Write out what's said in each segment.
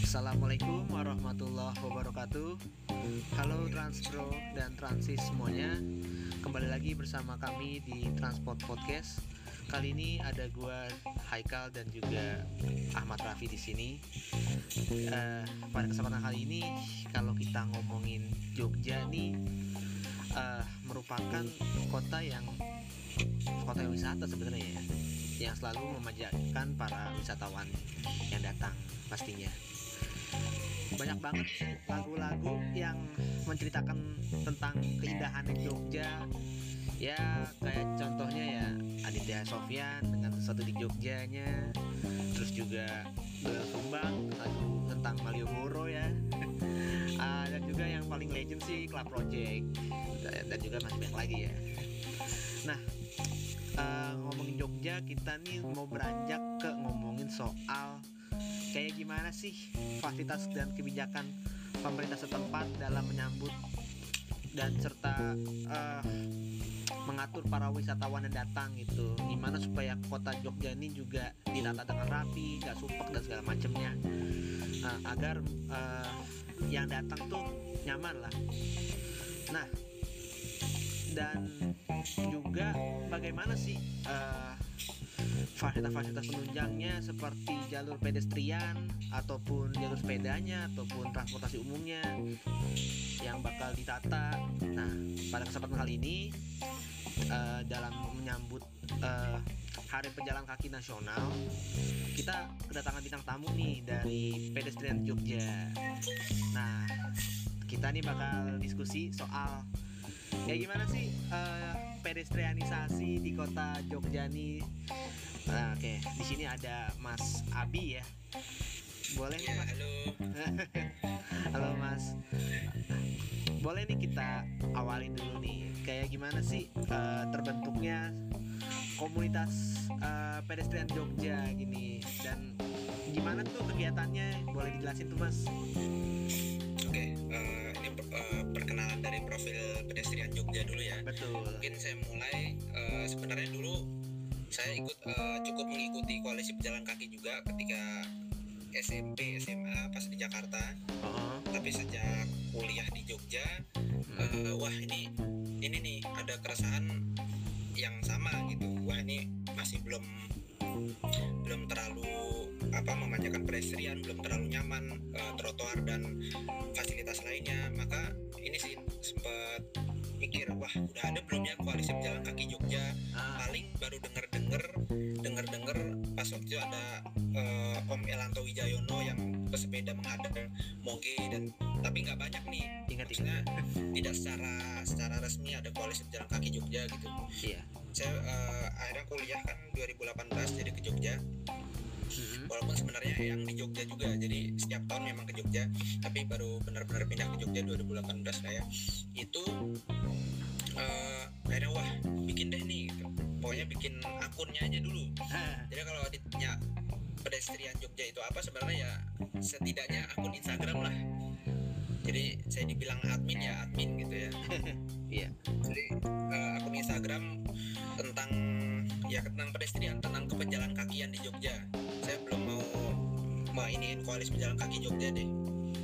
Assalamualaikum warahmatullahi wabarakatuh. Halo Transpro dan Transis semuanya. Kembali lagi bersama kami di Transport Podcast. Kali ini ada gua Haikal dan juga Ahmad Raffi di sini. Eh, pada kesempatan kali ini kalau kita ngomongin Jogja nih eh, merupakan kota yang kota wisata sebenarnya ya yang selalu memanjakan para wisatawan yang datang pastinya. Banyak banget lagu-lagu yang menceritakan tentang keindahan Jogja. Ya kayak contohnya ya Aditya Sofyan dengan sesuatu di Jogjanya. Terus juga Doel Sumbang lagu tentang Malioboro ya. Ah, dan juga yang paling legend sih Club Project. Dan juga masih banyak lagi ya. Nah eh, ngomongin Jogja kita nih mau beranjak ke ngomongin soal kayak gimana sih fasilitas dan kebijakan pemerintah setempat dalam menyambut dan serta eh, mengatur para wisatawan yang datang gitu. Gimana supaya kota Jogja ini juga ditata dengan rapi gak supek dan segala macamnya eh, agar eh, yang datang tuh nyaman lah. Nah dan juga bagaimana sih eh, fasilitas-fasilitas penunjangnya seperti jalur pedestrian ataupun jalur sepedanya ataupun transportasi umumnya yang bakal ditata. Nah, pada kesempatan kali ini eh, dalam menyambut eh, Hari Pejalan Kaki Nasional, kita kedatangan bintang tamu nih dari pedestrian Jogja. Nah, kita nih bakal diskusi soal kayak gimana sih eh, pedestrianisasi di kota Jogja nih. Nah, oke, di sini ada Mas Abi ya. Boleh nih Ya, Mas? halo. Halo Mas. Boleh nih kita awalin dulu nih. Kayak gimana sih eh, terbentuknya komunitas eh, pedestrian Jogja gini dan gimana tuh kegiatannya? Boleh dijelasin tuh Mas? Oke, eh, ini per- eh, perkenalan dari profil pedestrian Jogja dulu ya. Betul. Mungkin saya mulai eh, sebenarnya dulu saya ikut eh, cukup mengikuti koalisi pejalan kaki juga ketika SMP, SMA pas di Jakarta. Oh, Tapi sejak kuliah di Jogja, eh, wah ini ini nih ada keresahan yang sama gitu. Wah ini masih belum belum terlalu apa memanjakan pedestrian, belum terlalu nyaman eh, trotoar dan fasilitas lainnya. Maka ini sih sempat mikir, wah udah ada belum ya koalisi pejalan kaki Jogja? ah, Paling baru denger denger denger denger pas waktu itu ada eh, Om Elanto Wijayono yang pesepeda menghadang Moge dan tapi nggak banyak nih ingat maksudnya tidak secara secara resmi ada koalisi pejalan kaki Jogja gitu Iya. saya eh, akhirnya kuliah kan 2018 jadi ke Jogja Mhm. walaupun sebenarnya yang di Jogja juga jadi setiap tahun memang ke Jogja tapi baru benar-benar pindah ke Jogja 2018 saya itu eh, akhirnya wah bikin deh nih gitu. pokoknya bikin akunnya aja dulu Ah, jadi kalau ditanya pedestrian Jogja itu apa sebenarnya ya setidaknya akun Instagram lah jadi saya dibilang admin ya admin gitu ya Iya. jadi eh, akun Instagram tentang ya tentang pedestrian tentang kepejalan kakian di Jogja. Saya belum mau mainin koalisi pejalan kaki Jogja deh.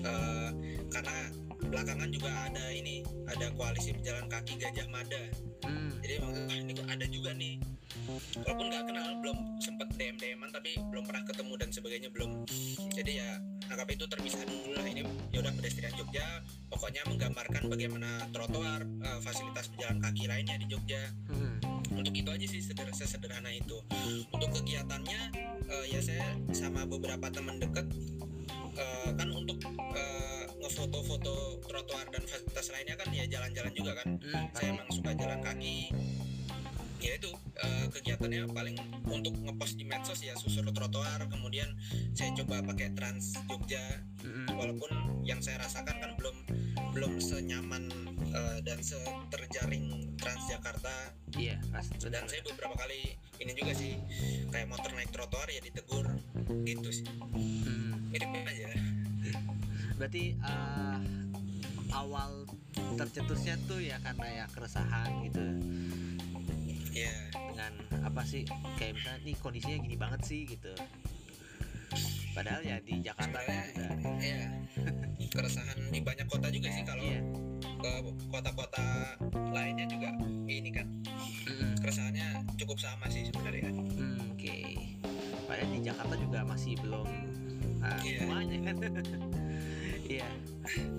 Eh, karena belakangan juga ada ini ada koalisi pejalan kaki Gajah Mada. Hmm. jadi wah ini ada juga nih. Walaupun nggak kenal belum sempet DM DMan tapi belum pernah ketemu dan sebagainya belum. Jadi ya anggap itu terpisah dulu lah. Ini ya udah pedestrian Jogja pokoknya menggambarkan bagaimana trotoar eh, fasilitas pejalan kaki lainnya di Jogja. Hmm. Untuk itu aja sih seder sesederhana itu untuk kegiatannya eh, ya saya sama beberapa teman dekat eh, kan untuk eh, ngefoto-foto trotoar dan fasilitas lainnya kan ya jalan-jalan juga kan Hmm. saya emang suka jalan kaki ya itu eh, kegiatannya paling untuk ngepost di medsos ya susur trotoar kemudian saya coba pakai trans Jogja Hmm. walaupun yang saya rasakan kan belum belum senyaman eh, dan seterjaring Transjakarta Iya, pasti. dan saya beberapa kali ini juga sih kayak motor naik trotoar ya ditegur gitu sih Hmm. mirip aja Berarti eh, awal tercetusnya tuh ya karena ya keresahan gitu Iya. dengan apa sih kayak misalnya nih kondisinya gini banget sih gitu padahal ya di Jakarta juga iya. Keresahan di banyak kota juga sih kalau iya ke kota-kota lainnya juga ini kan. Mm-mm. keresahannya cukup sama sih sebenarnya. Hmm, oke. Padahal di Jakarta juga masih belum ah, Iya. semuanya kan? Iya.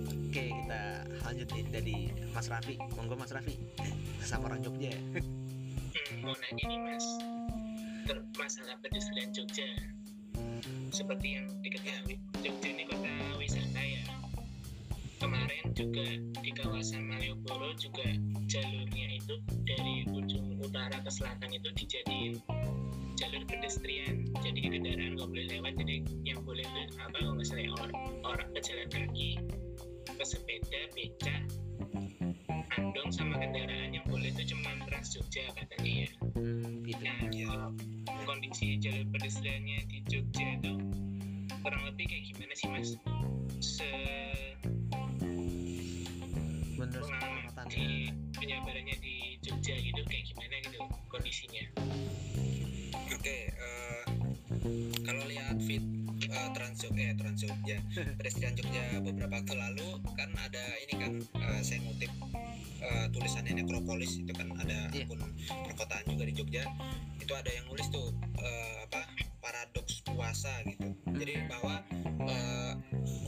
Oke kita lanjut nih dari Mas Raffi. Monggo Mas Raffi. Sama orang Jogja ya? Hmm, mau nanya nih mas. Ter- masalah pedestrian Jogja. Seperti yang diketahui Jogja ini kota wisata ya kemarin juga di kawasan Malioboro juga jalurnya itu dari ujung utara ke selatan itu dijadiin jalur pedestrian jadi kendaraan nggak boleh lewat jadi yang boleh itu apa kalau nggak salah ya, or, orang pejalan kaki pesepeda becak andong sama kendaraan yang boleh itu cuma trans Jogja katanya ya hmm, gitu Nah, Iya. kalau kondisi jalur pedestriannya di Jogja itu kurang lebih kayak gimana sih mas? Se bener pengalaman di penyebarannya di Jogja gitu kayak gimana gitu kondisinya? Oke, eh, kalau lihat fit eh, Trans Jogja, eh, Trans Jogja, pedestrian Jogja beberapa waktu lalu kan ada ini kan eh, saya ngutip eh, tulisannya Necropolis itu kan ada Iya. akun perkotaan juga di Jogja itu ada yang nulis tuh eh, apa paradoks puasa gitu. Jadi bahwa eh,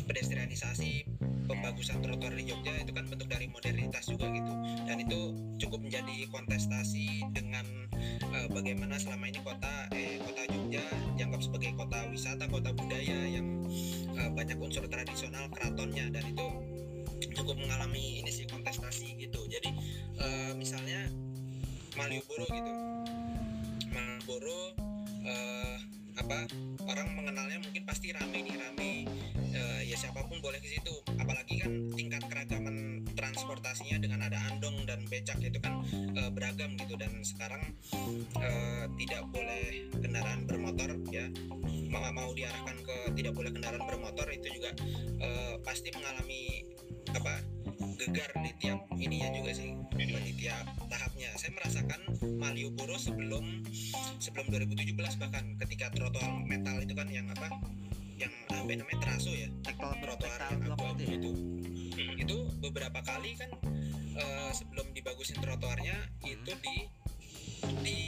pedestrianisasi pembagusan trotoar di Jogja itu kan bentuk dari modernitas juga gitu. Dan itu cukup menjadi kontestasi dengan eh, bagaimana selama ini kota eh kota Jogja dianggap sebagai kota wisata kota budaya yang eh, banyak unsur tradisional keratonnya. Dan itu cukup mengalami ini sih kontestasi gitu. Jadi eh, misalnya Malioboro gitu. Malioboro eh, apa orang mengenalnya mungkin pasti rame nih rame. Eh, ya siapa pun boleh ke situ. Apalagi kan tingkat keragaman transportasinya dengan ada andong dan becak itu kan eh, beragam gitu. Dan sekarang eh, tidak boleh kendaraan bermotor ya. Mau mau diarahkan ke tidak boleh kendaraan bermotor itu juga pasti mengalami apa gegar di tiap ininya juga sih di tiap tahapnya. Saya merasakan Malioboro sebelum sebelum 2017 bahkan ketika trotoar metal itu kan yang apa yang apa namanya teraso ya trotoar yang abu-abu itu ya? itu itu beberapa kali kan eh, sebelum dibagusin trotoarnya itu di di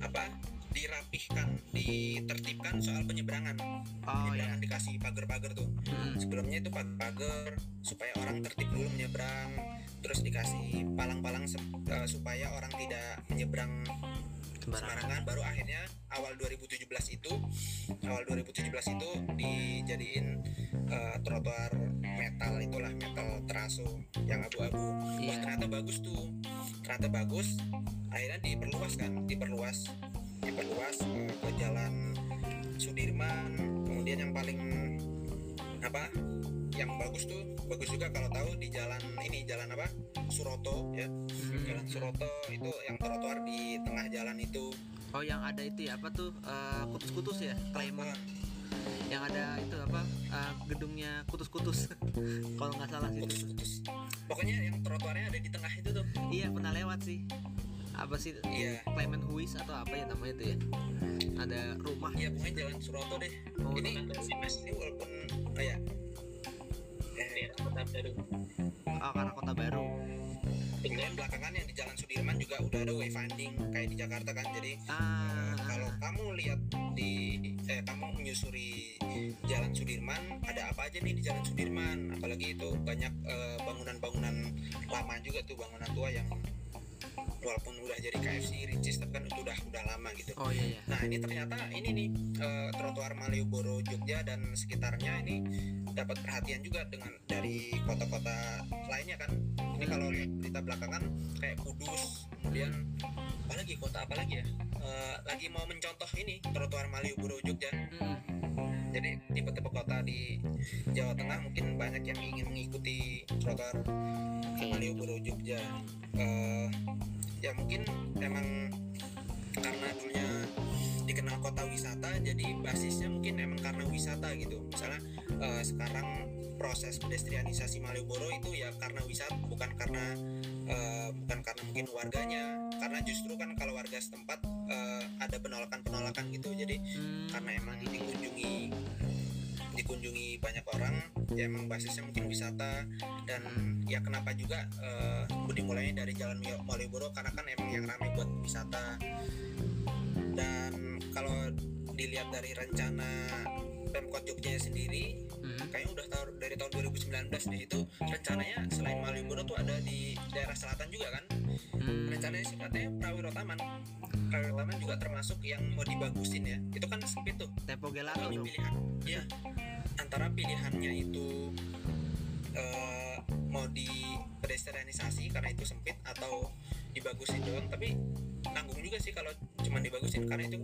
apa dirapihkan ditertibkan soal penyeberangan. Oh ya penyeberangan dikasih pagar-pagar tuh. Hmm, sebelumnya itu pag- pagar supaya orang tertib dulu menyeberang terus dikasih palang-palang eh, supaya orang tidak menyeberang sembarangan. baru akhirnya awal 2017 itu awal 2017 itu dijadiin eh, trotoar metal itulah metal teraso yang abu-abu. Wah, iya. ternyata bagus tuh. Ternyata bagus akhirnya diperluas kan diperluas diperluas eh, ke jalan Sudirman. Kemudian yang paling apa yang bagus tuh bagus juga kalau tahu di jalan ini jalan apa Suroto ya. Hmm, jalan Suroto itu yang trotoar di tengah jalan itu. Oh yang ada itu ya apa tuh eh, kutus-kutus ya Wah, yang ada itu apa eh, gedungnya kutus-kutus. Kalau nggak salah sih. Putus-putus pokoknya yang trotoarnya ada di tengah itu tuh. Iya pernah lewat sih apa sih iya. Clement Huis atau apa ya namanya itu ya? Ada rumah iya pokoknya jalan Suroto deh. Oh, ini Atau sih mas ini walaupun kayak eh, daerah kota baru. Oh, karena kota baru. Kemudian belakangan yang di jalan Sudirman juga udah ada wayfinding kayak di Jakarta kan jadi ah. kalau kamu lihat di eh kamu menyusuri Jalan Sudirman ada apa aja nih di Jalan Sudirman? Apalagi itu banyak eh, bangunan-bangunan lama juga tuh bangunan tua yang walaupun udah jadi KFC Ricis tapi kan itu udah udah lama gitu oh iya iya Nah ini ternyata ini nih eh, trotoar Malioboro Jogja dan sekitarnya ini dapat perhatian juga dengan dari kota-kota lainnya kan. Ini kalau lihat berita belakangan kayak Kudus, kemudian apalagi kota apa lagi ya? Eh, lagi mau mencontoh ini trotoar Malioboro Jogja. Hmm, Jadi tipe-tipe kota di Jawa Tengah mungkin banyak yang ingin mengikuti trotoar Malioboro Jogja Eh, ya mungkin emang karena dulunya dikenal kota wisata jadi basisnya mungkin emang karena wisata gitu. Misalnya eh, sekarang proses pedestrianisasi Malioboro itu ya karena wisata bukan karena eh, bukan karena mungkin warganya. Karena justru kan kalau warga setempat eh, ada penolakan penolakan gitu. Jadi Hmm, karena emang dikunjungi dikunjungi banyak orang ya emang basisnya mungkin wisata. Dan ya kenapa juga eh, dimulainya dari Jalan Malioboro karena kan emang yang ramai buat wisata. Dan kalau dilihat dari rencana Pemkot Jogja sendiri hmm. kayaknya udah tahun dari tahun 2019 deh itu rencananya selain Malioboro tuh ada di daerah selatan juga kan Hmm. rencananya sih katanya Prawiro Taman Prawiro Taman juga termasuk yang mau dibagusin ya itu kan sempit tuh kalau Gelato dong. pilihan ya antara pilihannya itu eh, mau di pedestrianisasi karena itu sempit atau dibagusin doang tapi nanggung juga sih kalau cuma dibagusin karena itu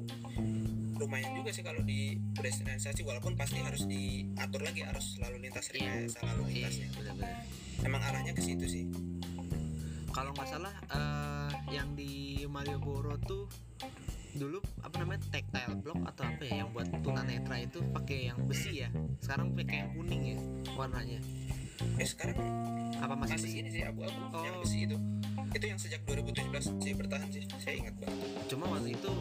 lumayan juga sih kalau di pedestrianisasi walaupun pasti harus diatur lagi harus lalu lintas rekayasa lalu Iya, lintasnya benar-benar. emang arahnya ke situ sih Kalau nggak salah eh, yang di Malioboro tuh dulu apa namanya tactile block atau apa ya yang buat tunanetra itu pakai yang besi ya. Sekarang pakai yang kuning ya warnanya. eh sekarang Apa masih, masih besi? ini sih abu-abu yang Oh. besi itu itu yang sejak 2017 sih bertahan sih saya ingat banget Cuma waktu itu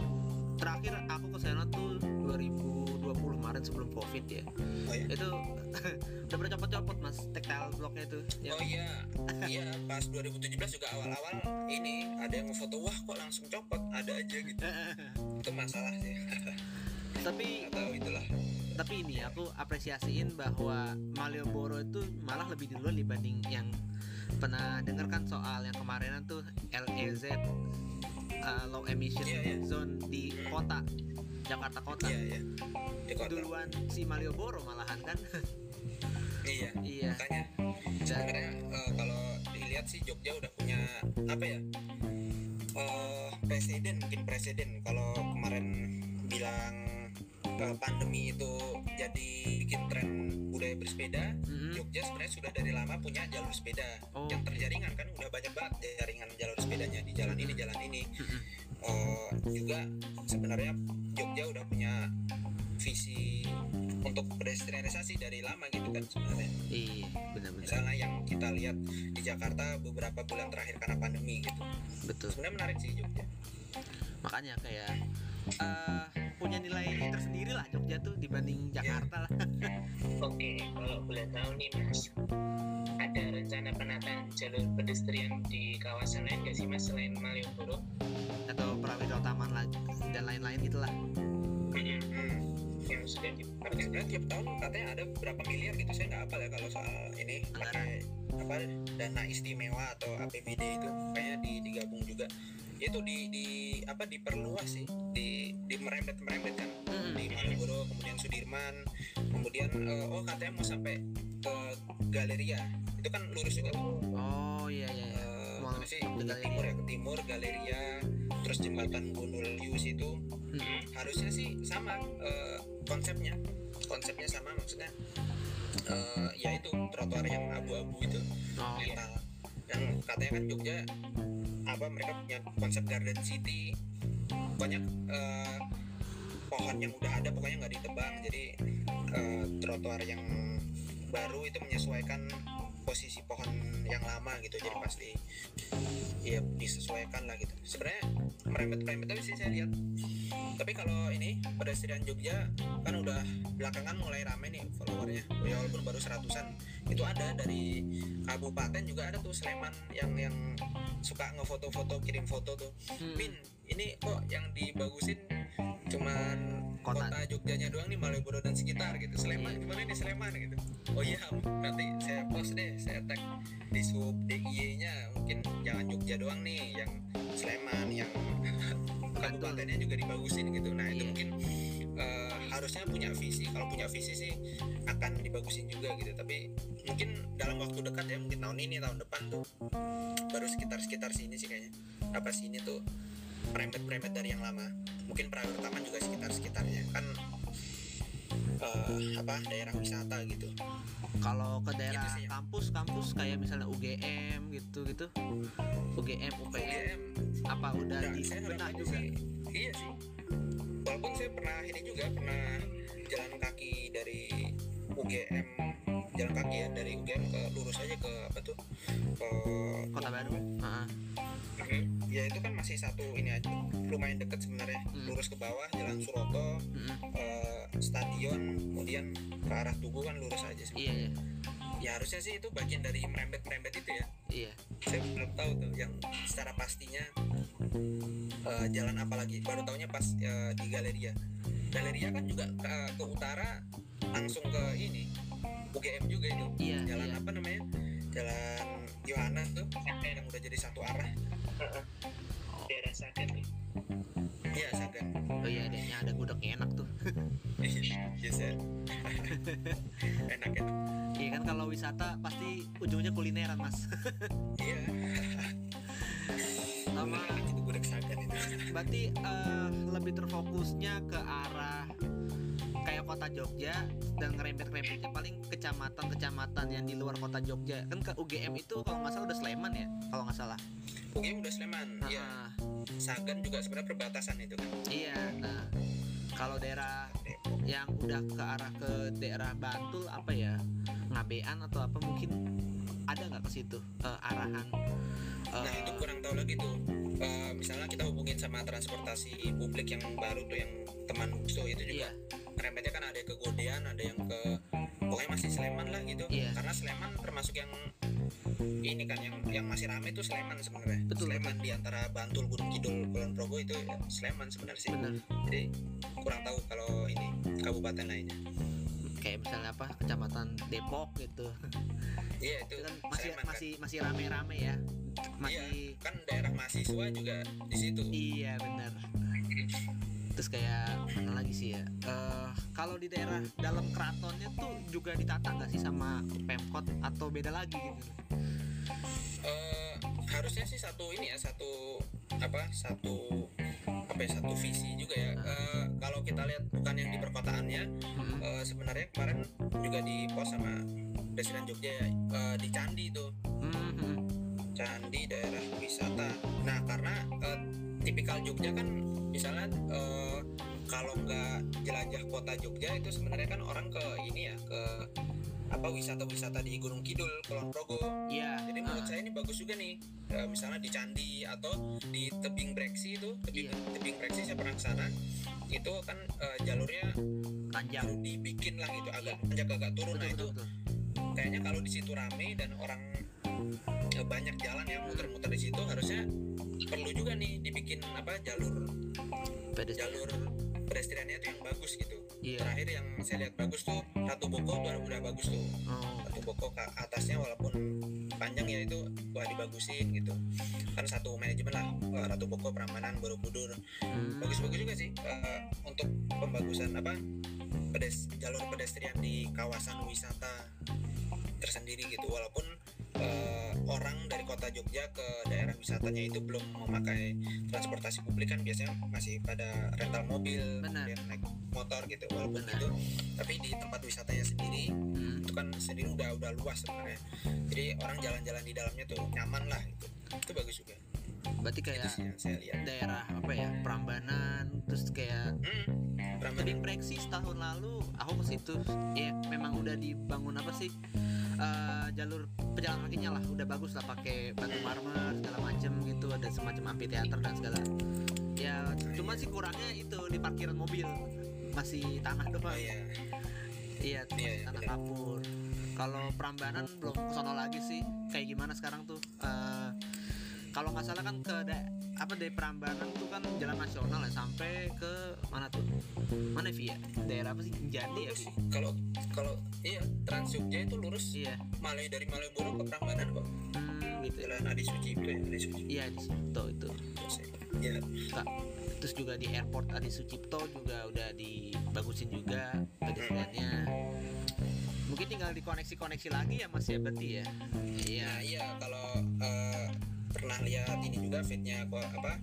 terakhir aku ke sana tuh 2020 Maret sebelum Covid ya. oh ya Itu udah bercopot-copot Mas tactile blocknya itu. Ya. Oh iya, iya pas 2017 juga awal-awal ini ada yang ngefoto wah kok langsung copot ada aja gitu itu masalah sih Tapi atau itulah tapi ini aku apresiasiin bahwa Malioboro itu malah lebih dulu dibanding yang pernah dengar kan soal yang kemarin tuh LEZ uh, low emission Iya, iya. zone di kota Jakarta kota. Iya iya. Di kota. Duluan si Malioboro malahan kan. Iya iya. makanya. Sebenarnya eh, kalau dilihat sih Jogja udah punya apa ya eh presiden mungkin presiden. Kalau kemarin bilang eh, pandemi itu jadi bikin tren budaya bersepeda. Mm, Jogja sebenarnya sudah dari lama punya jalur sepeda. Oh. yang terjaringan kan udah banyak banget jaringan jalur sepedanya di jalan ini jalan ini. Mm-mm. Eh, juga sebenarnya Jogja udah punya visi untuk pedestrianisasi dari lama gitu kan sebenarnya. Iya benar-benar misalnya yang kita lihat di Jakarta beberapa bulan terakhir karena pandemi gitu. Betul. Sebenarnya menarik sih Jogja. Makanya kayak eh, punya nilai tersendiri lah Jogja tuh dibanding Jakarta lah Oke, kalau boleh tahu nih Mas, ada rencana penataan jalur pedestrian di kawasan lain nggak sih Mas selain Malioboro? atau Prawiro Taman lagi dan lain-lain gitulah Mm-mm. hmm. Yang sudah tiap tahun katanya ada berapa miliar gitu saya nggak hafal ya kalau soal ini pakai apa dana istimewa atau APBD itu kayaknya di, digabung juga itu di di apa diperluas sih di di merembet merembet kan Mm-mm. di Malioboro kemudian Sudirman kemudian eh, oh katanya mau sampai ke Galeria. Itu kan lurus juga tuh oh iya iya, iya. Eh, mana sih? ke timur ya ke timur Galeria terus jembatan Gundul Lius itu. Mm-mm. harusnya sih sama eh, konsepnya. Konsepnya sama maksudnya eh, ya itu trotoar yang abu-abu itu oh iya. Yang katanya kan Jogja apa mereka punya konsep garden city. Banyak eh, pohon yang udah ada pokoknya nggak ditebang. Jadi eh, trotoar yang baru itu menyesuaikan posisi pohon yang lama gitu jadi Oh. pasti ya disesuaikan lah gitu. Sebenarnya merembet merembet aja sih saya lihat. Tapi kalau ini pedestrian Jogja kan udah belakangan mulai rame nih followernya. Ya walaupun baru seratusan. Itu ada dari kabupaten juga ada tuh Sleman yang yang suka ngefoto-foto kirim foto tuh. Hmm. Min ini kok yang dibagusin cuman Kota. kota, Jogjanya doang nih Malioboro dan sekitar gitu. Sleman Iya. gimana nih Sleman gitu? Oh iya nanti saya post deh saya tag di sub DIY nya mungkin jangan Jogja doang nih yang Sleman yang kabupatennya juga dibagusin gitu. Nah itu Iya. mungkin eh, harusnya punya visi. Kalau punya visi sih akan dibagusin juga gitu. Tapi mungkin dalam waktu dekat ya mungkin tahun ini tahun depan tuh. Baru sekitar sekitar sini sih kayaknya. Apa sini tuh perempet dari yang lama. Mungkin Prawiro Taman juga sekitar sekitarnya kan eh, apa daerah wisata gitu. Kalau ke daerah Gitu sih ya. kampus-kampus kayak misalnya UGM gitu gitu UGM UPN UGM apa udah Nah, di saya benar juga? sih. Iya sih. Walaupun saya pernah ini juga pernah jalan kaki dari UGM jalan kaki ya dari UGM ke lurus aja ke apa tuh ke Kota Baru. Heeh. Mhm. ya itu kan masih satu ini aja lumayan deket sebenarnya Hmm. lurus ke bawah jalan Suroto Mm-mm. eh, stadion kemudian ke arah Tugu kan lurus aja sih Iya, iya. ya harusnya sih itu bagian dari merembet merembet itu ya Iya. saya belum tahu tuh yang secara pastinya eh, jalan apa lagi baru tahunya pas eh, di Galeria Galeria kan juga ke, ke utara langsung ke ini UGM juga itu. Iya, jalan iya. apa namanya? Jalan Yohana tuh yang udah jadi satu arah. Daerah Sagan tuh. Iya Sagan Oh iya, adanya ada gudegnya enak tuh. yes ya enak enak. Iya kan kalau wisata pasti ujungnya kulineran, Mas. iya. Sama itu gudeg Sagan itu. Berarti eh, lebih terfokusnya ke arah kayak kota Jogja dan ngerembet-rembetnya paling kecamatan-kecamatan yang di luar kota Jogja. Kan ke UGM itu kalau nggak salah udah Sleman ya kalau nggak salah. UGM udah Sleman iya. Ah, Sagan juga sebenarnya perbatasan itu kan. Iya nah. Kalau daerah yang udah ke arah ke daerah Bantul apa ya? Ngabean atau apa mungkin ada nggak ke situ eh, arahan eh, Nah itu kurang tahu lagi tuh. Eh, misalnya kita hubungin sama transportasi publik yang baru tuh yang teman Gusto itu juga. Iya ngerempetnya kan ada yang ke Godean, ada yang ke pokoknya masih Sleman lah gitu. Iya. Karena Sleman termasuk yang ini kan yang yang masih ramai itu Sleman sebenarnya. Betul, Sleman di antara Bantul, Gunung Kidul, Kulon Progo itu Sleman sebenarnya sih. bener Jadi kurang tahu kalau ini kabupaten lainnya. kayak misalnya apa kecamatan Depok gitu Iya itu itu kan masih Sleman masih masih rame-rame ya masih kan. kan daerah mahasiswa juga di situ. iya benar terus kayak mana lagi sih ya? Eh, kalau di daerah dalam keratonnya tuh juga ditata nggak sih sama pemkot atau beda lagi gitu? Eh harusnya sih satu ini ya satu apa satu apa ya satu visi juga ya. Eh, kalau kita lihat bukan yang di perkotaannya Hmm, eh, sebenarnya kemarin juga di pos sama Presiden Jogja ya eh, di Candi itu hmm, hmm. Candi daerah wisata. Nah karena eh, tipikal Jogja kan misalnya eh, kalau nggak jelajah kota Jogja itu sebenarnya kan orang ke ini ya ke apa wisata-wisata di Gunung Kidul, Kulon Progo, iya jadi menurut ah, saya ini bagus juga nih, Eh, misalnya di Candi atau di tebing Breksi itu, tebing, Iya. tebing Breksi saya pernah sana, itu kan eh, jalurnya panjang. dibikin lah gitu, agak tanjak agak turun. betul Nah itu betul, kayaknya kalau di situ rame dan orang banyak jalan yang muter-muter di situ, harusnya perlu juga nih dibikin apa jalur Pedestrian. jalur pedestriannya itu yang bagus gitu. iya. Terakhir yang saya lihat bagus tuh Ratu Boko tuh udah bagus tuh. oh, Ratu Boko ke atasnya walaupun panjang ya itu wah dibagusin gitu. Kan satu manajemen lah eh, Ratu Boko Prambanan Borobudur. Hmm, bagus-bagus juga sih eh, untuk pembagusan apa pedes jalur pedestrian di kawasan wisata tersendiri gitu. Walaupun eh, orang dari kota Jogja ke daerah wisatanya itu belum memakai transportasi publik kan biasanya masih pada rental mobil Benar. kemudian naik motor gitu walaupun Benar. gitu tapi di tempat wisatanya sendiri hmm. itu kan sendiri udah udah luas sebenarnya jadi orang jalan-jalan di dalamnya tuh nyaman lah gitu itu bagus juga berarti itu kayak sih daerah apa ya Prambanan terus kayak hmm, Prambanan. tebing breksi setahun lalu aku ke situ ya memang udah dibangun apa sih eh, jalur pejalan kakinya lah. Udah bagus lah pakai batu marmer segala macem gitu. Ada semacam amphitheater dan segala. Ya cuma sih kurangnya itu di parkiran mobil. Masih tanah tuh oh iya. Iya Iya, masih iya, tanah kapur. Kalau Prambanan belum kesono lagi sih. Kayak gimana sekarang tuh? Eh, kalau nggak salah kan ke da- apa dari Prambanan tuh kan jalan nasional ya sampai ke mana tuh? Mana via daerah apa sih? Jati ya kalau kalau iya Trans Jogja itu lurus. Iya. Malai dari Malioboro ke Prambanan kok hmm, gitu. Ya. jalan Adi Sucipto ya Adi Sucipto iya di situ itu. Ya terus juga di airport Adi Sucipto juga udah dibagusin juga pedestriannya. Mungkin tinggal dikoneksi-koneksi lagi ya mas ya berarti ya? Iya Nah iya kalau eh, pernah lihat ini juga fitnya kok apa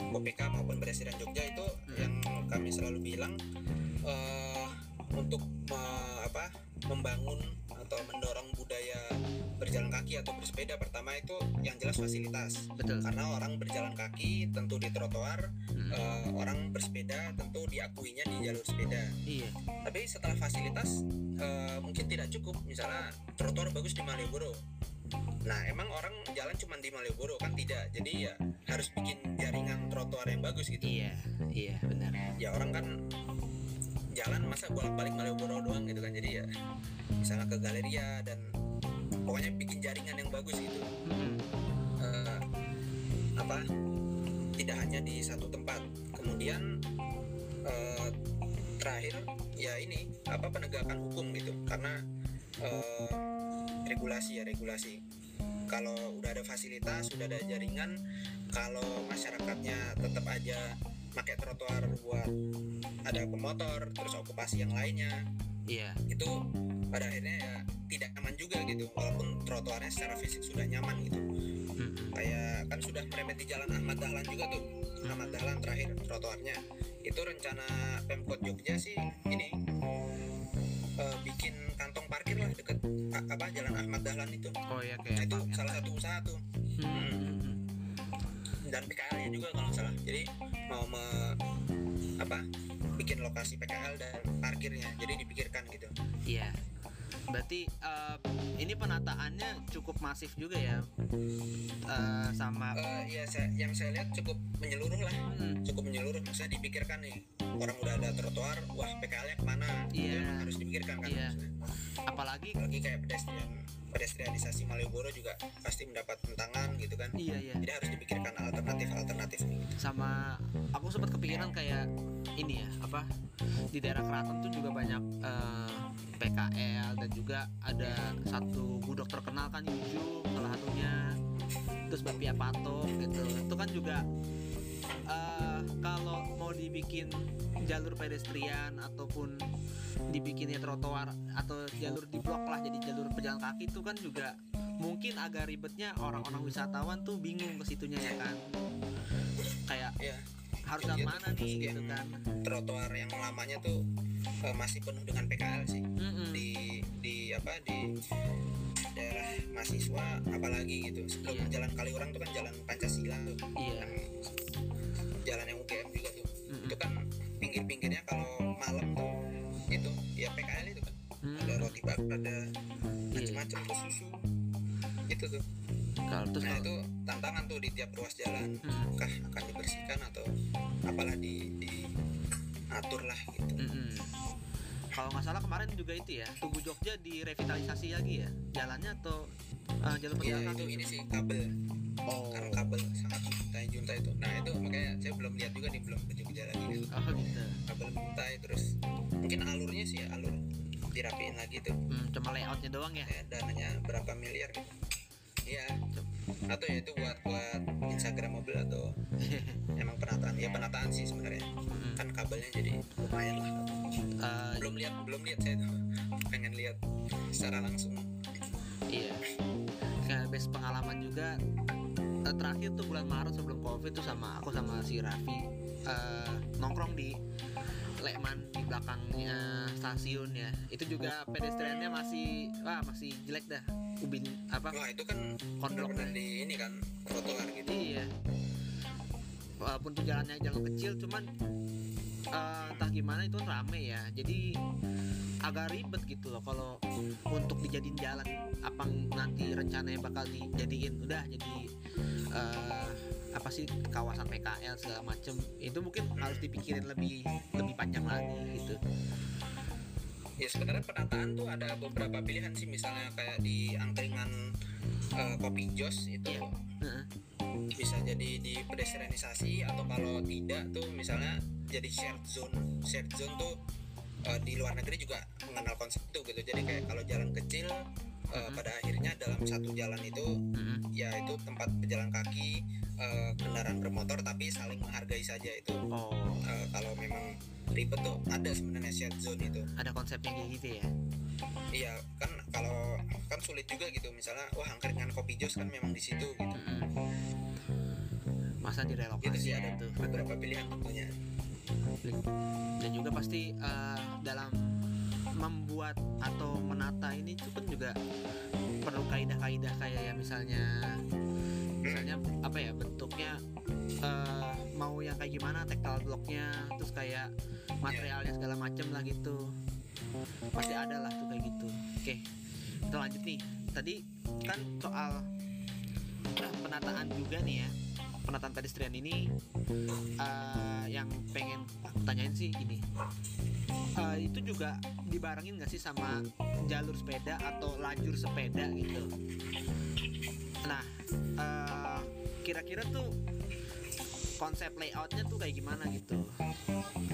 KPK maupun Presiden Jogja itu yang kami selalu bilang eh, untuk me- apa membangun atau mendorong budaya berjalan kaki atau bersepeda pertama itu yang jelas fasilitas. Betul. Karena orang berjalan kaki tentu di trotoar Mm. eh, orang bersepeda tentu diakuinya di jalur sepeda. Iya. Tapi setelah fasilitas eh, mungkin tidak cukup. Misalnya trotoar bagus di Malioboro nah emang orang jalan cuma di Malioboro kan? Tidak. Jadi ya harus bikin jaringan trotoar yang bagus gitu. Iya iya benar. Ya orang kan jalan masa bolak-balik Malioboro doang gitu kan. Jadi ya misalnya ke Galeria dan pokoknya bikin jaringan yang bagus gitu. Eh, apa? Tidak hanya di satu tempat. Kemudian eh, terakhir ya ini apa penegakan hukum gitu. Karena eh, regulasi ya regulasi. Kalau udah ada fasilitas sudah ada jaringan kalau masyarakatnya tetap aja pakai trotoar buat ada pemotor terus okupasi yang lainnya iya. itu pada akhirnya ya tidak nyaman juga gitu walaupun trotoarnya secara fisik sudah nyaman gitu. Mm-mm. kayak kan sudah meremeti jalan Ahmad Dahlan juga tuh. Ahmad Dahlan terakhir trotoarnya. Itu rencana Pemkot Jogja sih ini eh, bikin apa jalan Ahmad Dahlan itu oh ya nah, kayak itu apa? salah satu usaha tuh Mm-mm. dan PKL nya juga kalau salah jadi mau me, apa bikin lokasi PKL dan parkirnya jadi dipikirkan gitu Iya. Berarti eh, ini penataannya cukup masif juga ya. Eh, sama Eh, ya saya, yang saya lihat cukup menyeluruh lah. Hmm, cukup menyeluruh maksudnya dipikirkan nih orang udah ada trotoar wah PKL nya ke mana emang harus dipikirkan kan maksudnya. apalagi apalagi kayak pedestrian pedestrianisasi Malioboro juga pasti mendapat tentangan gitu kan. Iya iya. Jadi harus dipikirkan alternatif alternatif sama aku sempat kepikiran kayak ini ya apa di daerah keraton tuh juga banyak eh, PKL dan juga ada satu budok terkenal kan Yuju salah satunya. Terus Bapia Patok gitu. Itu kan juga eh, kalau mau dibikin jalur pedestrian ataupun dibikinnya trotoar atau jalur di blok lah jadi jalur pejalan kaki itu kan juga mungkin agak ribetnya orang-orang wisatawan tuh bingung ke situnya ya kan. Kayak ya harus Iya, lewat mana nih gitu kan. trotoar yang lamanya tuh eh, masih penuh dengan PKL sih. Mm-mm. di di apa di daerah mahasiswa apalagi gitu. Sebelum Iya. jalan Kaliurang tuh kan jalan Pancasila tuh. Iya. Yang ada Iya. macam-macam tuh susu. Itu tuh. Kalau terus nah itu tantangan tuh di tiap ruas jalan. Mm. apakah akan dibersihkan atau apalah di, diatur lah gitu. Mm-mm. kalau nggak salah kemarin juga itu ya Tugu Jogja direvitalisasi lagi ya jalannya atau eh, jalur Iya pejalan itu kaki ini sih kabel. Oh. Karena kabel sangat mencintai junta itu. Nah itu makanya saya belum lihat juga nih belum ke Jogja lagi. Gitu. oh gitu kabel mencintai terus mungkin alurnya sih ya alur dirapiin lagi tuh. Hmm, cuma layoutnya doang ya? Ya, dananya berapa miliar gitu. Iya. Atau ya itu buat buat Instagram mobil atau emang penataan. Ya penataan sih sebenarnya. Mm-mm. kan kabelnya jadi lumayan lah. Eh, belum lihat belum lihat saya tuh. Pengen lihat secara langsung. Iya. Kayak base pengalaman juga eh, terakhir tuh bulan Maret sebelum Covid tuh sama aku sama si Raffi eh, nongkrong di Lekman di belakangnya stasiun ya. Itu juga pedestriannya masih wah masih jelek dah. Ubin apa? wah itu kan Kondok benar-benar di ini kan trotoar gitu Iya. Walaupun tuh jalannya jalan kecil cuman eh, entah gimana itu rame ya. Jadi agak ribet gitu loh kalau untuk dijadiin jalan apa nanti rencananya bakal dijadiin udah jadi eh, apa sih kawasan PKL segala macem itu mungkin harus dipikirin lebih lebih panjang lagi gitu ya sebenarnya penataan tuh ada beberapa pilihan sih misalnya kayak di angkringan eh, kopi jos itu Iya. Heeh. bisa jadi di pedestrianisasi atau kalau tidak tuh misalnya jadi shared zone shared zone tuh eh, di luar negeri juga mengenal konsep itu gitu jadi kayak kalau jalan kecil Mhm. pada akhirnya dalam satu jalan itu Heeh. ya itu tempat pejalan kaki eh, kendaraan bermotor tapi saling menghargai saja itu. Oh. Eh, kalau memang ribet tuh ada sebenarnya shared zone itu. Ada konsepnya kayak gitu ya? Iya kan kalau kan sulit juga gitu. Misalnya wah angkringan kopi jos kan memang di situ gitu. Heeh. masa direlokasi sih ada gitu beberapa pilihan tentunya dan juga pasti eh, dalam membuat atau menata ini itu kan juga perlu kaidah-kaidah kayak ya misalnya misalnya apa ya bentuknya eh, mau yang kayak gimana tactile blocknya terus kayak materialnya segala macem lah gitu. Pasti ada lah tuh kayak gitu. Oke kita lanjut nih. Tadi kan soal penataan juga nih ya penataan pedestrian ini eh, yang pengen aku tanyain sih ini Eh, itu juga dibarengin nggak sih sama jalur sepeda atau lajur sepeda gitu? Nah eh, kira-kira tuh konsep layoutnya tuh kayak gimana gitu?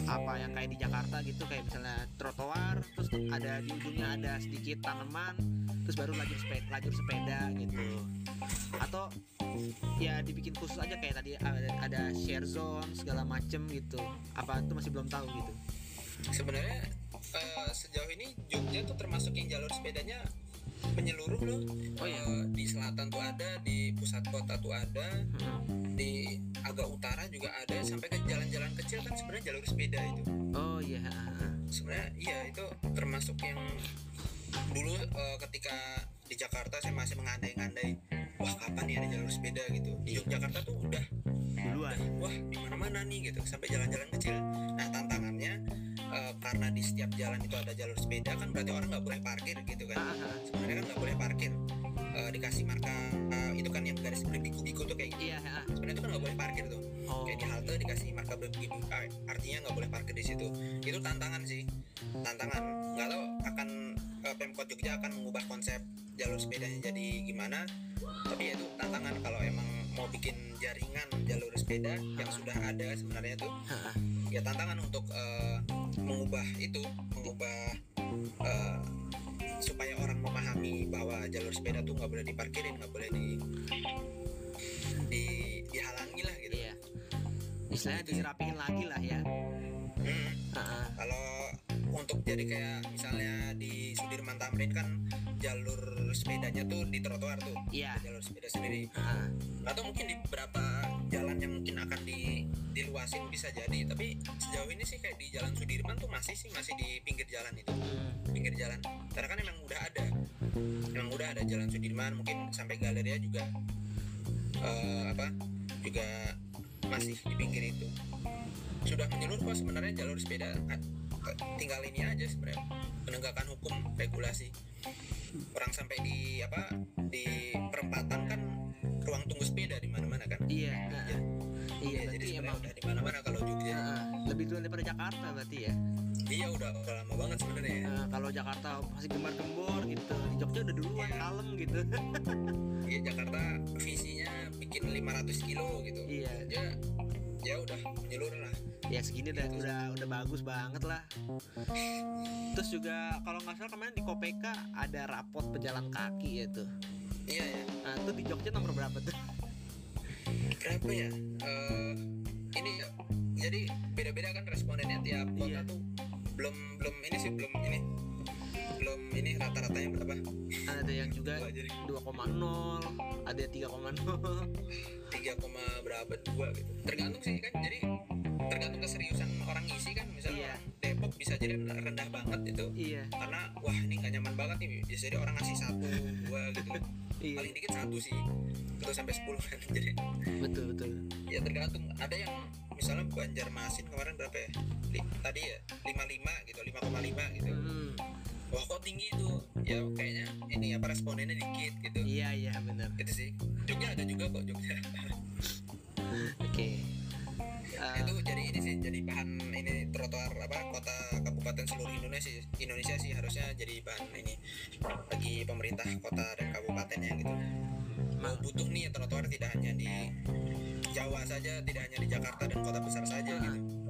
Apa yang kayak di Jakarta gitu kayak misalnya trotoar terus ada di ujungnya ada sedikit tanaman terus baru lajur sepeda lajur sepeda gitu. Atau ya dibikin khusus aja kayak tadi ada, ada share zone segala macem gitu. Apa itu masih belum tahu gitu. Sebenarnya eh, sejauh ini Jogja tuh termasuk yang jalur sepedanya menyeluruh loh. Oh iya. Eh, di selatan tuh ada di pusat kota tuh ada Hmm. di agak utara juga ada. Sampai ke jalan-jalan kecil kan sebenarnya jalur sepeda itu. Oh iya sebenarnya iya itu termasuk yang dulu eh, ketika di Jakarta saya masih mengandai-ngandai wah kapan nih ada jalur sepeda? gitu. Di Iya. Yogyakarta tuh udah. Duluan. Wah di mana-mana nih gitu. Sampai jalan-jalan kecil. Nah tantangannya eh, karena di setiap jalan itu ada jalur sepeda kan berarti orang nggak boleh parkir gitu kan. Ah, ah, ah. sebenarnya kan nggak boleh parkir. Eh, dikasih marka eh, itu kan yang garis berbiku-biku tuh kayak gitu. Iya sebenarnya itu kan nggak boleh parkir tuh oh kayak di halte dikasih marka berbiku ah, artinya nggak boleh parkir di situ. Itu tantangan sih. Tantangan. Nggak tahu akan eh, pemkot Jogja akan mengubah konsep jalur sepedanya jadi gimana tapi ya itu tantangan kalau emang mau bikin jaringan jalur sepeda yang sudah ada sebenarnya tuh ya tantangan untuk eh, mengubah itu mengubah eh, supaya orang memahami bahwa jalur sepeda tuh nggak boleh diparkirin nggak boleh di di dihalangi lah gitu iya istilahnya dirapiin lagi lah ya. Hmm, kalau untuk jadi kayak misalnya di Sudirman Tamrin kan jalur sepedanya tuh di trotoar tuh. Iya. Jalur sepeda sendiri. Ah, atau mungkin di beberapa jalan yang mungkin akan di diluasin bisa jadi tapi sejauh ini sih kayak di jalan Sudirman tuh masih sih masih di pinggir jalan itu. Hmm. pinggir jalan. Karena kan emang udah ada. Emang udah ada jalan Sudirman mungkin sampai Galeria juga eh, apa juga masih di pinggir itu. Sudah menyeluruh kok sebenarnya jalur sepeda tinggal ini aja sebenarnya. Penegakan hukum regulasi. Orang sampai di apa di perempatan kan ruang tunggu sepeda di mana-mana kan? Iya. Ah. iya Ya, jadi sebenarnya emang udah di mana-mana kalau Jogja. Ah. lebih dulu daripada Jakarta berarti ya? Iya udah udah lama banget sebenarnya ya. Ah, kalau Jakarta masih gembar-gembor gitu. Di Jogja udah duluan Iya. kalem gitu. Iya Jakarta visinya bikin 500 kilo gitu. Iya. Ya ya udah menyeluruh lah. Ya segini udah Gitu. udah udah bagus banget lah. Terus juga kalau nggak salah kemarin di Kopeka ada rapot pejalan kaki itu iya ya nah itu di Jogja nomor berapa tuh? Berapa ya? Eh, ini ya, jadi beda-beda kan respondennya tiap kota Iya. tuh. Belum belum ini sih belum ini belum ini rata-ratanya berapa? Ada yang juga Wah, jadi. 2,0 ada 3,0 tiga koma berapa dua gitu. Tergantung sih kan jadi tergantung keseriusan orang ngisi kan. Misalnya Iya. Depok bisa jadi rendah banget itu. Iya. Karena wah ini nggak nyaman banget nih. Jadi orang ngasih satu dua gitu. Iya. Paling dikit satu sih. Terus sampai sepuluh kan. Jadi betul betul. ya tergantung. Ada yang misalnya Banjarmasin kemarin berapa ya? Li- tadi ya 55 gitu 5,5 gitu. Hmm, wah kok tinggi itu ya kayaknya ini apa respondennya dikit gitu. Iya iya benar gitu sih. Jogja ada juga kok Jogja. Oke. Eh, itu jadi ini sih jadi bahan ini trotoar apa kota kabupaten seluruh Indonesia Indonesia sih harusnya jadi bahan ini bagi pemerintah kota dan kabupatennya gitu. Mau ma- butuh nih trotoar tidak hanya di Jawa saja tidak hanya di Jakarta dan kota besar saja Ah. gitu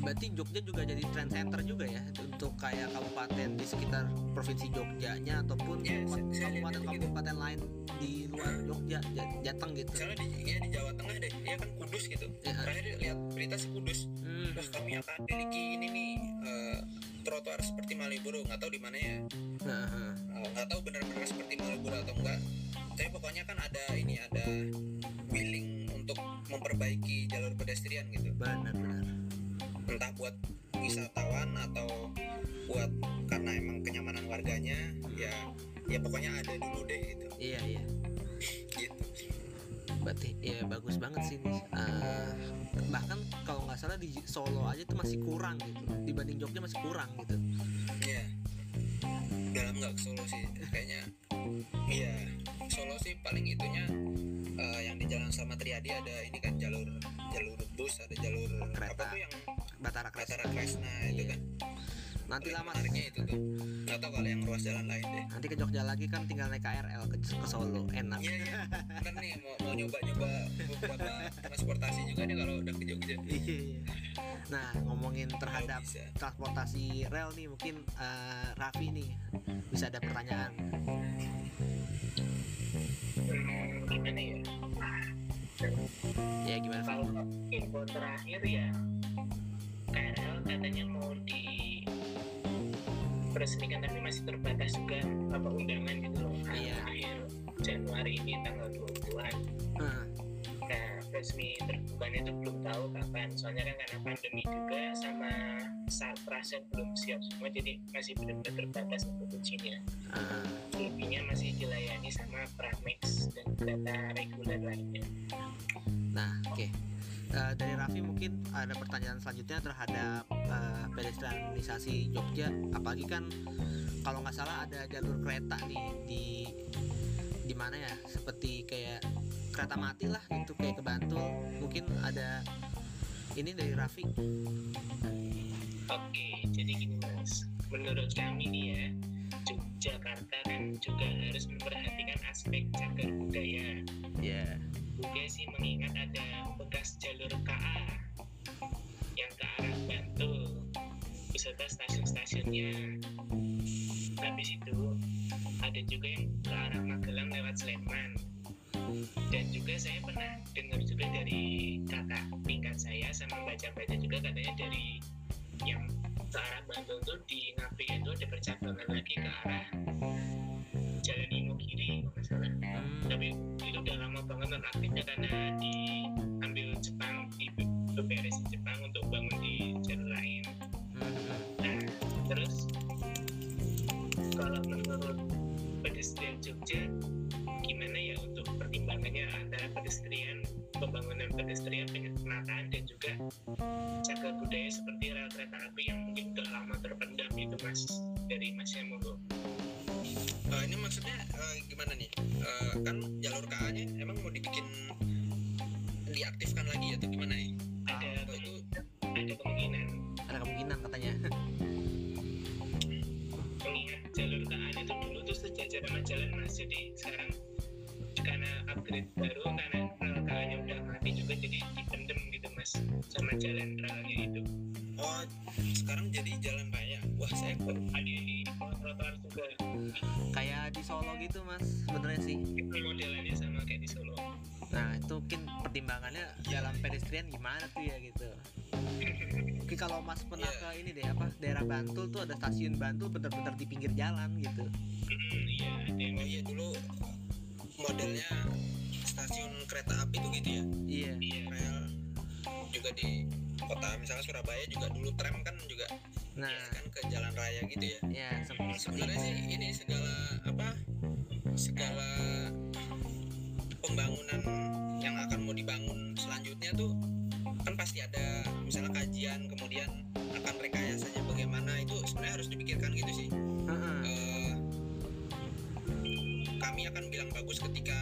berarti Jogja juga jadi trend center juga ya untuk kayak kabupaten di sekitar provinsi Jogjanya ataupun lihat itu gitu. kabupaten lain di luar Jogja Ja- Jateng gitu. Misalnya di ya di Jawa Tengah deh ya kan Kudus gitu. Ya. terakhir lihat berita sih Kudus. Hmm, wah kami akan miliki ini nih eh, trotoar seperti Malioboro nggak tahu di mana ya. Eh, nggak tahu benar-benar seperti Malioboro atau enggak. Tapi pokoknya kan ada ini ada willing untuk memperbaiki jalur pedestrian gitu. Benar benar entah buat wisatawan atau buat karena emang kenyamanan warganya ya ya pokoknya ada dulu deh gitu. Iya iya. Gitu. Berarti ya bagus banget sih nih Eh, bahkan kalau nggak salah di Solo aja tuh masih kurang gitu. Dibanding Jogja masih kurang gitu. Iya. Dalam nggak ke Solo sih, kayaknya. Iya, Solo sih paling itunya eh, yang di Jalan Slamet Riyadi ada ini kan jalur jalur bus, ada jalur Kereta. apa tuh yang Batara Kresna Batara Kresna itu Iya. kan. Nanti lama menariknya itu tuh. Nggak tahu kalau yang ruas jalan lain deh. nanti ke Jogja lagi kan tinggal naik KRL ke, ke Solo enak Iya iya, bener nih mau mau nyoba-nyoba beberapa transportasi juga nih kalau udah ke Jogja. Iya. nah ngomongin terhadap transportasi rel nih mungkin eh, Raffi nih bisa ada pertanyaan gimana ya ya gimana kalau info terakhir ya KRL katanya mau di peresmikan tapi masih terbatas juga apa undangan gitu loh. Iya. akhir Januari ini tanggal 20-an Hah, nah resmi terbukanya itu belum tahu kapan. Soalnya kan karena pandemi juga sama sarprasnya belum siap semua jadi masih benar-benar terbatas untuk kuncinya. Selebihnya masih dilayani sama Pramex dan kereta reguler lainnya. Nah oke Eh, dari Raffi mungkin ada pertanyaan selanjutnya terhadap eh, pedestrianisasi Jogja. Apalagi kan kalau nggak salah ada jalur kereta nih di di mana ya? Seperti kayak kereta mati lah gitu kayak ke Bantul. Mungkin ada ini dari Raffi. Oke, jadi gini mas, menurut kami nih ya, Yogyakarta kan juga harus memperhatikan aspek cagar budaya. ya Juga sih mengingat ada bekas jalur KA yang ke arah Bantul beserta stasiun-stasiunnya. Habis itu ada juga yang ke arah Magelang lewat Sleman. Dan juga saya pernah dengar juga dari kakak tingkat saya sama baca-baca juga katanya dari yang ke arah Bantul tuh di Napi itu ada percabangan lagi ke arah Jalan salah Hmm, tapi itu udah lama banget non aktifnya karena diambil Jepang di beberes Jepang untuk bangun di jalur lain. Hmm, nah terus kalau menurut pedestrian Jogja gimana ya untuk pertimbangannya? Antara pedestrian pembangunan pedestrian penataan dan juga gimana tuh ya gitu Mungkin kalau Mas pernah Iya. ke ini deh apa daerah Bantul tuh ada stasiun Bantul bener-bener di pinggir jalan gitu. Iya yang oh iya dulu modelnya stasiun kereta api tuh gitu ya. Iya. iya Rel juga di kota misalnya Surabaya juga dulu tram kan juga Nah, kan ke jalan raya gitu ya. ya seperti sebenarnya sih ini segala apa segala pembangunan yang akan mau dibangun selanjutnya tuh pasti ada misalnya kajian kemudian akan rekayasanya bagaimana itu sebenarnya harus dipikirkan gitu sih Heeh. Eh, kami akan bilang bagus ketika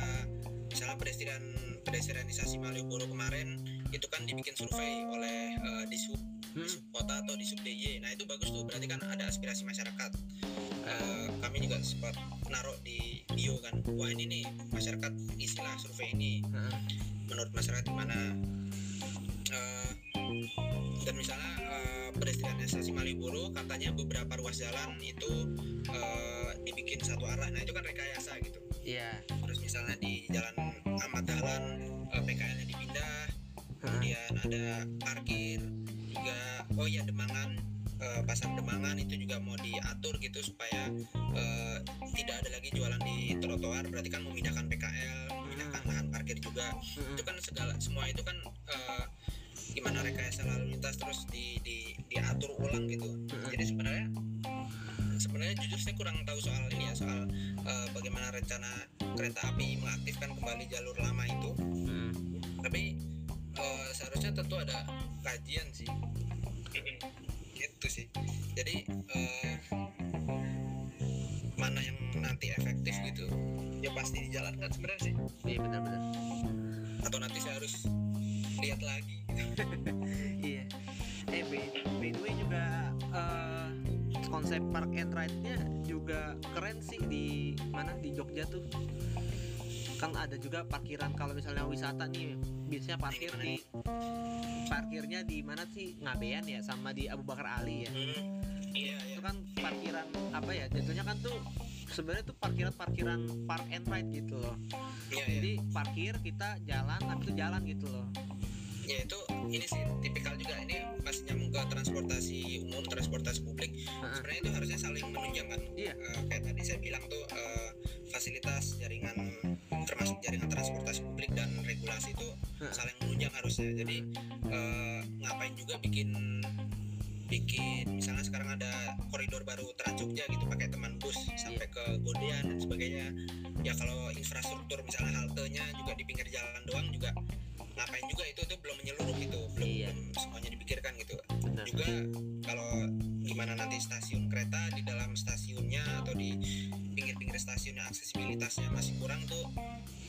misalnya pedestrian pedestrianisasi Malioboro kemarin itu kan dibikin survei oleh eh, Disub Hmm. Disub kota atau Disub DIY nah itu bagus tuh berarti kan ada aspirasi masyarakat Eh, kami juga sempat naruh di bio kan wah ini nih masyarakat istilah survei ini Heeh. menurut masyarakat gimana dan misalnya eh, pedestrianisasi Malioboro katanya beberapa ruas jalan itu eh, dibikin satu arah. Nah itu kan rekayasa gitu. Iya. terus misalnya di jalan Ahmad Dahlan eh, PKL-nya dipindah kemudian ada parkir juga oh iya Demangan eh, pasar Demangan itu juga mau diatur gitu supaya eh, tidak ada lagi jualan di trotoar. Berarti kan memindahkan PKL memindahkan lahan parkir juga. Heeh. itu kan segala semua itu kan eh, gimana rekayasa lalu lintas terus di, di diatur ulang gitu. Jadi sebenarnya sebenarnya jujur saya kurang tahu soal ini ya soal eh, bagaimana rencana kereta api mengaktifkan kembali jalur lama itu. Hmm. tapi eh, seharusnya tentu ada kajian sih. Gitu sih. Jadi eh, mana yang nanti efektif gitu ya pasti dijalankan sebenarnya sih. Iya benar-benar. atau nanti saya harus lihat lagi Iya. Eh by, by the way juga eh, konsep park and ride-nya juga keren sih di mana di Jogja tuh. Kan ada juga parkiran kalau misalnya wisata nih biasanya parkir di parkirnya di mana sih Ngabean ya sama di Abu Bakar Ali ya. Hmm, iya iya Itu kan parkiran apa ya? Jatuhnya kan tuh sebenarnya tuh parkiran-parkiran park and ride gitu loh. iya iya Jadi parkir kita jalan habis itu jalan gitu loh. Ya itu ini sih tipikal juga ini masih nyambung ke transportasi umum transportasi publik Heeh. sebenarnya itu harusnya saling menunjang kan Iya. Eh, kayak tadi saya bilang tuh eh, fasilitas jaringan termasuk jaringan transportasi publik dan regulasi itu Heeh. saling menunjang harusnya jadi eh, ngapain juga bikin bikin misalnya sekarang ada koridor baru Trans Jogja gitu pakai teman bus sampai ke Godean dan sebagainya ya kalau infrastruktur misalnya haltenya juga di pinggir jalan doang juga ngapain juga itu tuh belum menyeluruh gitu belum, Iya. belum semuanya dipikirkan gitu Benar. juga kalau gimana nanti stasiun kereta di dalam stasiunnya atau di pinggir-pinggir stasiunnya aksesibilitasnya masih kurang tuh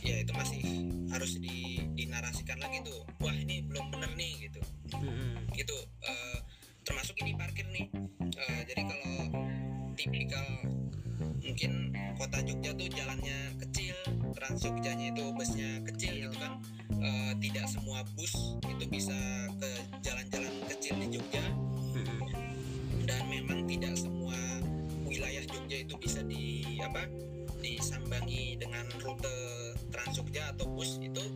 ya itu masih harus di, dinarasikan lagi tuh wah ini belum bener nih gitu Mm-mm. gitu Eh, termasuk ini parkir nih Eh, jadi kalau tipikal mungkin kota Jogja tuh jalannya kecil Trans Jogjanya itu busnya kecil gitu kan Eh, tidak semua bus itu bisa ke jalan-jalan kecil di Jogja Mm-mm. dan memang tidak semua wilayah Jogja itu bisa di apa disambangi dengan rute Trans Jogja atau bus itu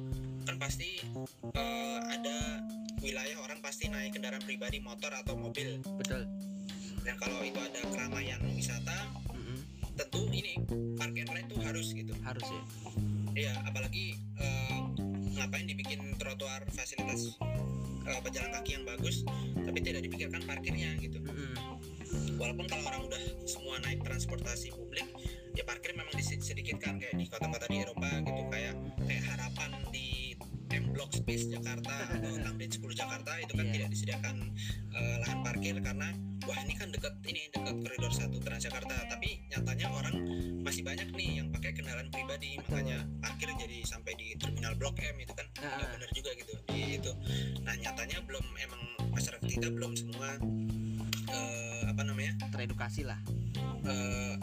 kan pasti eh, ada wilayah orang pasti naik kendaraan pribadi motor atau mobil Betul. dan kalau itu ada keramaian wisata. Tentu ini park and ride itu harus gitu Harus ya. Iya, apalagi eh, ngapain dibikin trotoar fasilitas eh, pejalan kaki yang bagus, tapi tidak dipikirkan parkirnya gitu. Mm-mm. Walaupun kalau orang udah semua naik transportasi publik, ya parkir memang disedikitkan kayak di kota-kota di Eropa gitu, kayak kayak harapan Block Space Jakarta atau Tamrin 10 Jakarta itu kan Iya. tidak disediakan eh, lahan parkir karena wah ini kan dekat ini dekat koridor 1 Transjakarta, tapi nyatanya orang masih banyak nih yang pakai kendaraan pribadi makanya parkir jadi sampai di terminal Blok M itu kan. Nggak ah. benar juga gitu di itu nah nyatanya belum emang masyarakat kita belum semua eh, apa namanya? Teredukasi lah. eh,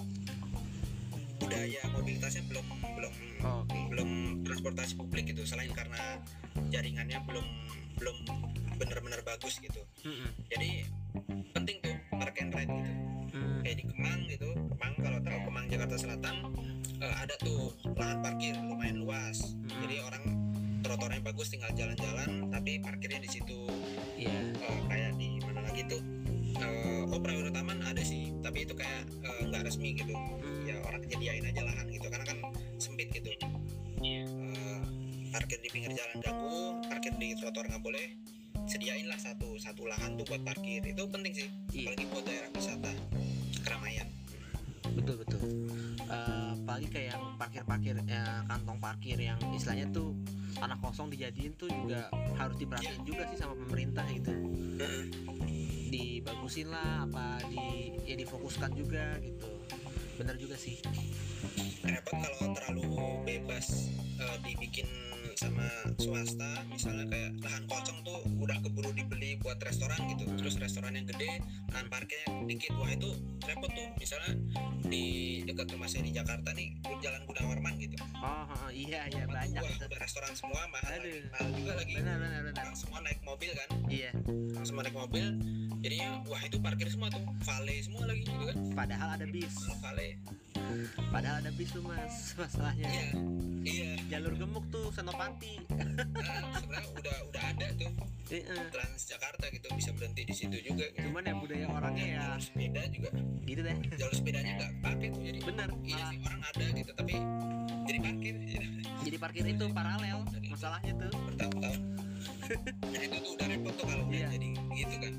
budaya mobilitasnya belum belum Oh, belum transportasi publik gitu. Selain karena jaringannya belum belum benar-benar bagus gitu Mm-mm. jadi penting tuh park and ride gitu Mm. kayak di Kemang gitu Kemang kalau tahu Kemang Jakarta Selatan eh, ada tuh lahan parkir lumayan luas Hmm. jadi orang trotoarnya bagus tinggal jalan-jalan tapi parkirnya di situ Iya. eh, kayak di mana lagi tuh Eh, oh Prawiro Taman ada sih tapi itu kayak eh, nggak resmi gitu Mm. ya orang nyediain aja lahan gitu karena kan sempit gitu Iya. Parkir di pinggir jalan ganggu parkir di trotoar nggak boleh sediain lah satu satu lahan tuh buat parkir itu penting sih Iya. apalagi buat daerah wisata keramaian Betul betul. Eh, apalagi kayak yang parkir-parkir eh, kantong parkir yang istilahnya tuh tanah kosong dijadiin tuh juga harus diperhatiin juga sih sama pemerintah gitu. Dibagusin lah apa di ya difokuskan juga gitu. Bener juga sih. repot kalau terlalu bebas eh, dibikin sama swasta misalnya kayak lahan kosong tuh udah keburu dibeli buat restoran gitu. Terus restoran yang gede lahan parkirnya dikit. Wah itu repot tuh. Misalnya di dekat rumah saya di Jakarta nih jalan Gunawarman gitu. Oh, iya iya banyak itu. restoran semua mahal Aduh. mahal juga lagi Benar benar benar. orang semua naik mobil kan Iya. orang semua naik mobil jadinya wah itu parkir semua tuh vale semua lagi gitu kan Padahal ada bis. Vale Padahal ada bis tuh mas masalahnya. iya iya Jalur gemuk tuh Senopati. nah, sebenarnya udah udah ada tuh Heeh. Transjakarta gitu bisa berhenti di situ juga gitu. Cuman ya budaya orangnya ya jalur sepeda juga gitu deh. jalur sepedanya nggak pakai tuh jadi Bener. iya sih orang ada gitu tapi jadi parkir jadi parkir itu paralel masalahnya tuh. bertahun-tahun nah itu tuh udah repot tuh kalau Iya. jadi gitu kan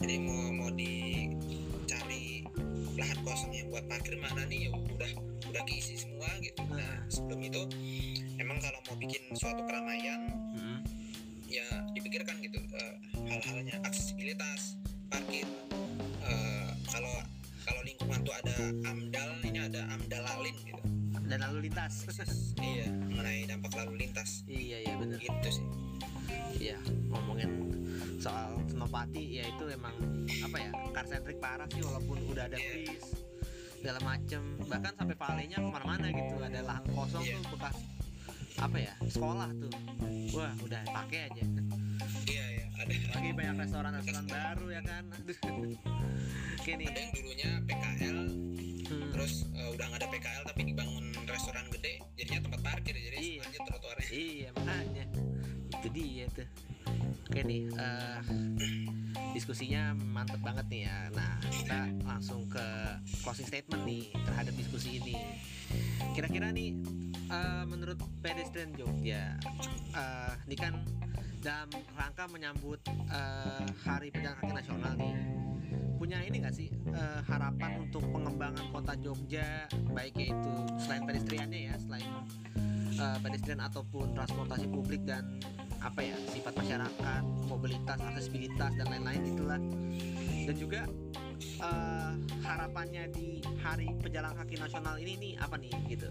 jadi mau mau dicari lahan kosong yang buat parkir mana nih ya udah udah keisi semua gitu nah sebelum itu emang kalau mau bikin suatu keramaian Mm-mm. ya dipikirkan gitu eh, hal-halnya aksesibilitas parkir kalau kalau lingkungan tuh ada amdal ini ada amdal lalin gitu. Dan lalu lintas. Iya mengenai dampak lalu lintas. Iya iya bener. Gitu sih. Iya, ngomongin soal Senopati ya itu emang apa ya car centric parah sih walaupun udah ada Iya. bis segala macem. Bahkan sampai valenya ke mana-mana gitu ada lahan kosong Iya. tuh bekas apa ya sekolah tuh. Wah udah pakai aja. Iya ya ada. Lagi banyak restoran-restoran baru ya kan? Aduh. Oke nih. Ada yang dulunya PKL hmm, terus eh, udah nggak ada PKL tapi dibangun restoran gede jadinya tempat parkir jadi Iya. sengaja trotoarnya. Iya makanya. Itu dia tuh. Oke nih eh, diskusinya mantep banget nih ya. Nah kita langsung ke closing statement nih terhadap diskusi ini. Kira-kira nih eh, menurut pedestrian Jogja eh, ini kan dalam rangka menyambut eh, Hari Pejalan Kaki Nasional nih punya ini nggak sih eh, harapan untuk pengembangan kota Jogja baik yaitu selain pedestriannya ya selain eh, pedestrian ataupun transportasi publik dan apa ya sifat masyarakat mobilitas aksesibilitas dan lain-lain itulah. Dan juga eh, harapannya di Hari Pejalan Kaki Nasional ini nih apa nih gitu?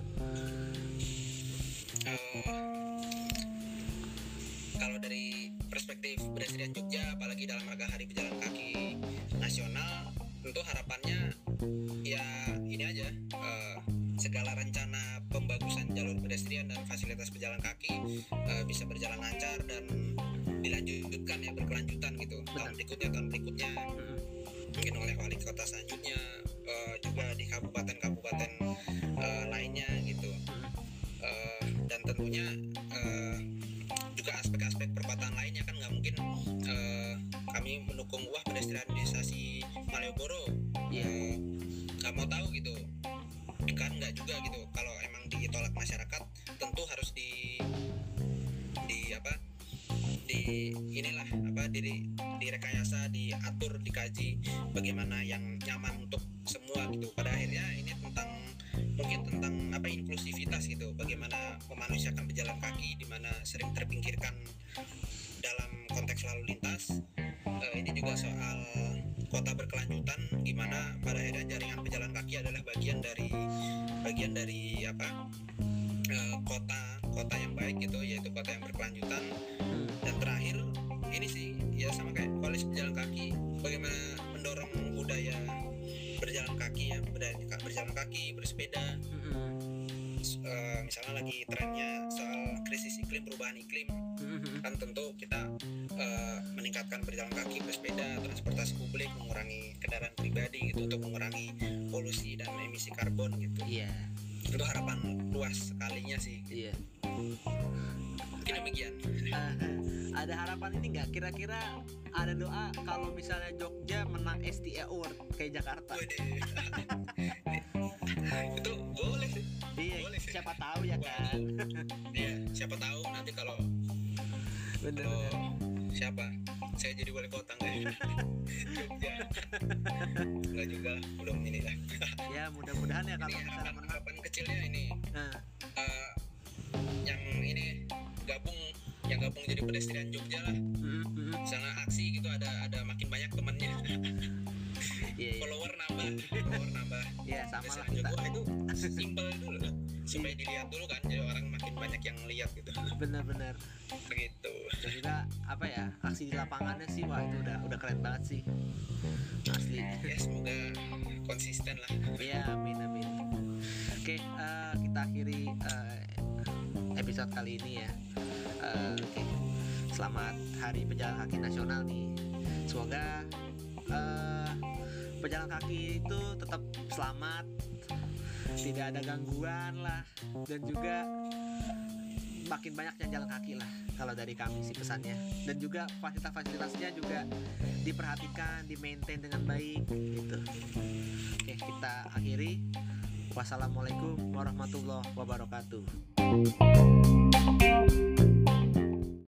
Kalau dari perspektif pedestrian Jogja apalagi dalam rangka Hari Pejalan Kaki tentu harapannya ya ini aja eh, segala rencana pembagusan jalur pedestrian dan fasilitas pejalan kaki eh, bisa berjalan lancar dan dilanjutkan ya berkelanjutan gitu. Tahun berikutnya tahun berikutnya. Mungkin oleh wali kota selanjutnya eh, juga di kabupaten-kabupaten eh, lainnya gitu. Eh, dan tentunya eh, juga aspek-aspek perkotaan lainnya kan nggak mungkin eh, kami mendukung wah pedestrianisasi Malioboro. Eh, nggak mau tahu gitu. Kan nggak juga gitu. Kalau emang ditolak masyarakat tentu harus di di apa? Di inilah apa? Di direkayasa diatur dikaji bagaimana yang nyaman untuk semua gitu. Pada akhirnya ini tentang mungkin tentang apa inklusivitas gitu. Bagaimana memanusiakan pejalan kaki di mana sering terpinggirkan dalam konteks lalu lintas Eh, ini juga soal kota berkelanjutan gimana pada akhirnya jaringan pejalan kaki adalah bagian dari bagian dari apa eh, kota kota yang baik gitu yaitu kota yang berkelanjutan mm. dan terakhir ini sih ya sama kayak koalisi pejalan kaki bagaimana mendorong budaya berjalan kaki ya budaya berjalan kaki bersepeda Eh, misalnya lagi trennya soal krisis iklim perubahan iklim. Mm-mm. kan tentu kita eh, meningkatkan berjalan kaki bersepeda transportasi publik mengurangi kendaraan pribadi gitu untuk mengurangi polusi dan emisi karbon gitu. Iya. Itu harapan luas sekalinya sih. Iya. Mungkin demikian. Eh, ada harapan ini nggak? Kira-kira ada doa kalau misalnya Jogja menang STA Award kayak Jakarta siapa tahu ya kan Iya, siapa tahu nanti kalau bener kalau bener. siapa? Saya jadi wali kota nggak ya? Jogja. Nggak juga belum ini lah. Ya mudah-mudahan ya kalau misalnya harapan harapan kecilnya ini. Nah, eh, yang ini gabung yang gabung jadi pedestrian Jogja lah. Mm, mm, misalnya aksi gitu ada ada makin banyak temannya. Iya iya. Follower nambah follower nambah. Iya, sama lah kita. Jogja itu simpel dulu supaya dilihat dulu kan jadi orang makin banyak yang lihat gitu. Bener-bener. Begitu dan juga apa ya aksi di lapangannya sih wah itu udah udah keren banget sih. Asli ya semoga konsisten lah. Iya, amin amin. Oke, eh, kita akhiri eh, episode kali ini ya. Eh, Oke, selamat Hari Pejalan Kaki Nasional nih. Semoga eh, pejalan kaki itu tetap selamat, tidak ada gangguan lah, dan juga makin banyak yang jalan kaki lah kalau dari kami sih pesannya dan juga fasilitas-fasilitasnya juga diperhatikan, di maintain dengan baik gitu. Oke, kita akhiri. Wassalamualaikum warahmatullahi wabarakatuh.